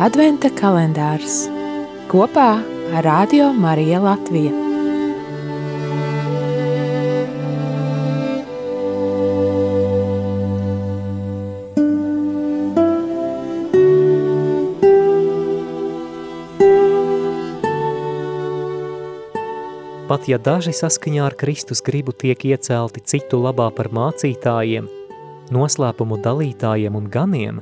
Adventa kalendārs kopā ar Radio Mariju Latviju. Pat ja daži saskaņā ar Kristus gribu tiek iecelti citu labā par mācītājiem, noslēpumu dalītājiem un ganiem,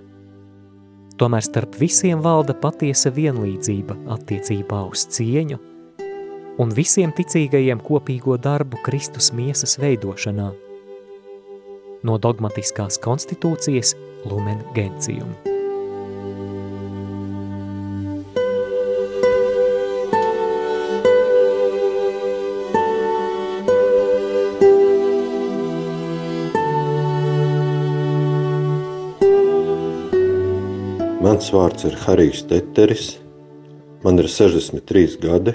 tomēr starp visiem valda patiesa vienlīdzība attiecībā uz cieņu un visiem ticīgajiem kopīgo darbu Kristus miesas veidošanā. No dogmatiskās konstitūcijas Lumen Gentium. Mans vārds ir Harijs Teteris. Man ir 63 gadi.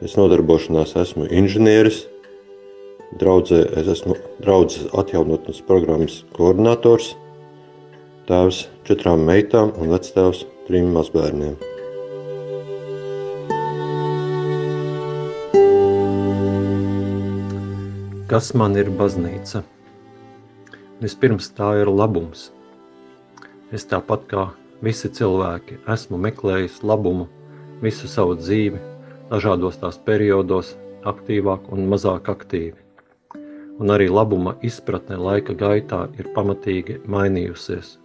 Pēc nodarbošanās esmu inženieris. Draudzē es esmu draudzes atjaunotnes programmas koordinators, tēvs četrām meitām un vectēvs trim mazbērniem. Kas man ir baznīca? Vispirms tā ir labums. Es tāpat kā Visi cilvēki esmu meklējis labumu visu savu dzīvi, dažādos tās periodos, aktīvāk un mazāk aktīvi. Un arī labuma izpratne laika gaitā ir pamatīgi mainījusies.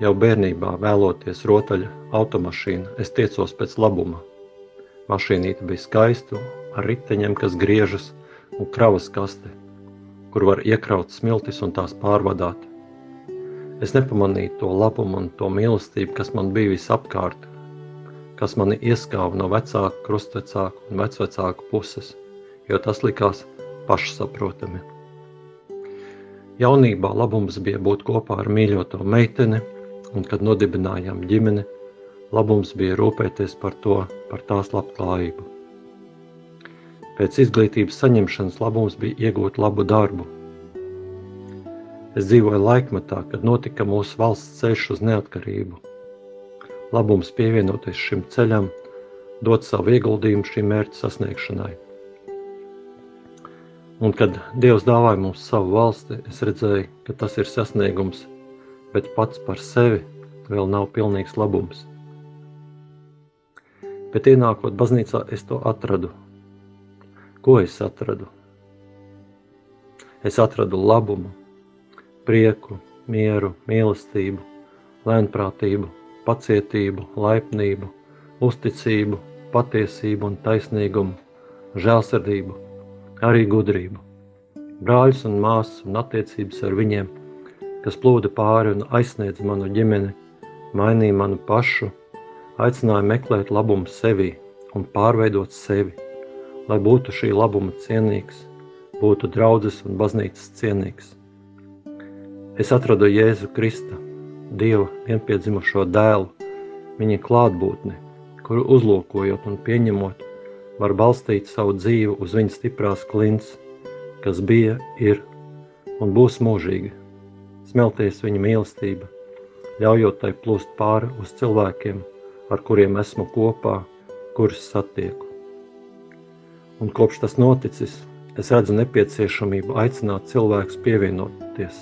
Jau bērnībā vēloties rotaļa automašīna, es tiecos pēc labuma. Mašīnīte bija skaista, ar riteņiem, kas griežas, un kravas kaste, kur var iekraut smiltis un tās pārvadāt. Es nepamanīju to labumu un to mīlestību, kas man bija visapkārt, kas mani ieskāva no vecāku, krustvecāku un vecvecāku puses, jo tas likās pašsaprotami. Jaunībā labums bija būt kopā ar mīļoto meiteni, un kad nodibinājām ģimeni, labums bija rūpēties par to, par tās labklājību. Pēc izglītības saņemšanas labums bija iegūt labu darbu, Es dzīvoju laikmetā, kad notika mūsu valsts ceļš uz neatkarību. Labums pievienoties šim ceļam, dot savu ieguldījumu šī mērķa sasniegšanai. Un kad Dievs dāvāja mums savu valsti, es redzēju, ka tas ir sasniegums, bet pats par sevi vēl nav pilnīgs labums. Bet ienākot baznīcā, es to atradu. Ko es atradu? Es atradu labumu, prieku, mieru, mīlestību, lēnprātību, pacietību, laipnību, uzticību, patiesību un taisnīgumu, žēlsirdību, arī gudrību. Brāļus un māsas un attiecības ar viņiem, kas plūda pāri un aizsniedz manu ģimeni, mainīja manu pašu, aicināja meklēt labumu sevī un pārveidot sevi, lai būtu šī labuma cienīgs, būtu draudzes un baznīcas cienīgs. Es atradu Jēzu Kristu, Dieva vienpiedzimušo dēlu, viņa klātbūtni, kuru uzlūkojot un pieņemot, var balstīt savu dzīvi uz viņa stiprās klints, kas bija, ir un būs mūžīgi. Smelties viņa mīlestība, ļaujot tai plūst pāri uz cilvēkiem, ar kuriem esmu kopā, kurus satieku. Un kopš tas noticis, es redzu nepieciešamību aicināt cilvēkus pievienoties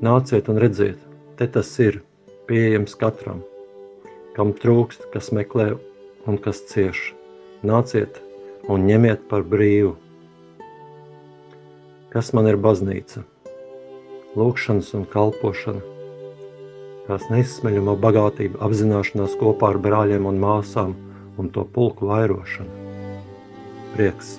Nāciet un redziet, te tas ir pieejams katram, kam trūkst, kas meklē un kas cieš. Nāciet un ņemiet par brīvu. Kas man ir baznīca? Lūkšanas un kalpošana, tās neizsmeļamo bagātību apzināšanās kopā ar brāļiem un māsām un to pulku vairošana. Prieks!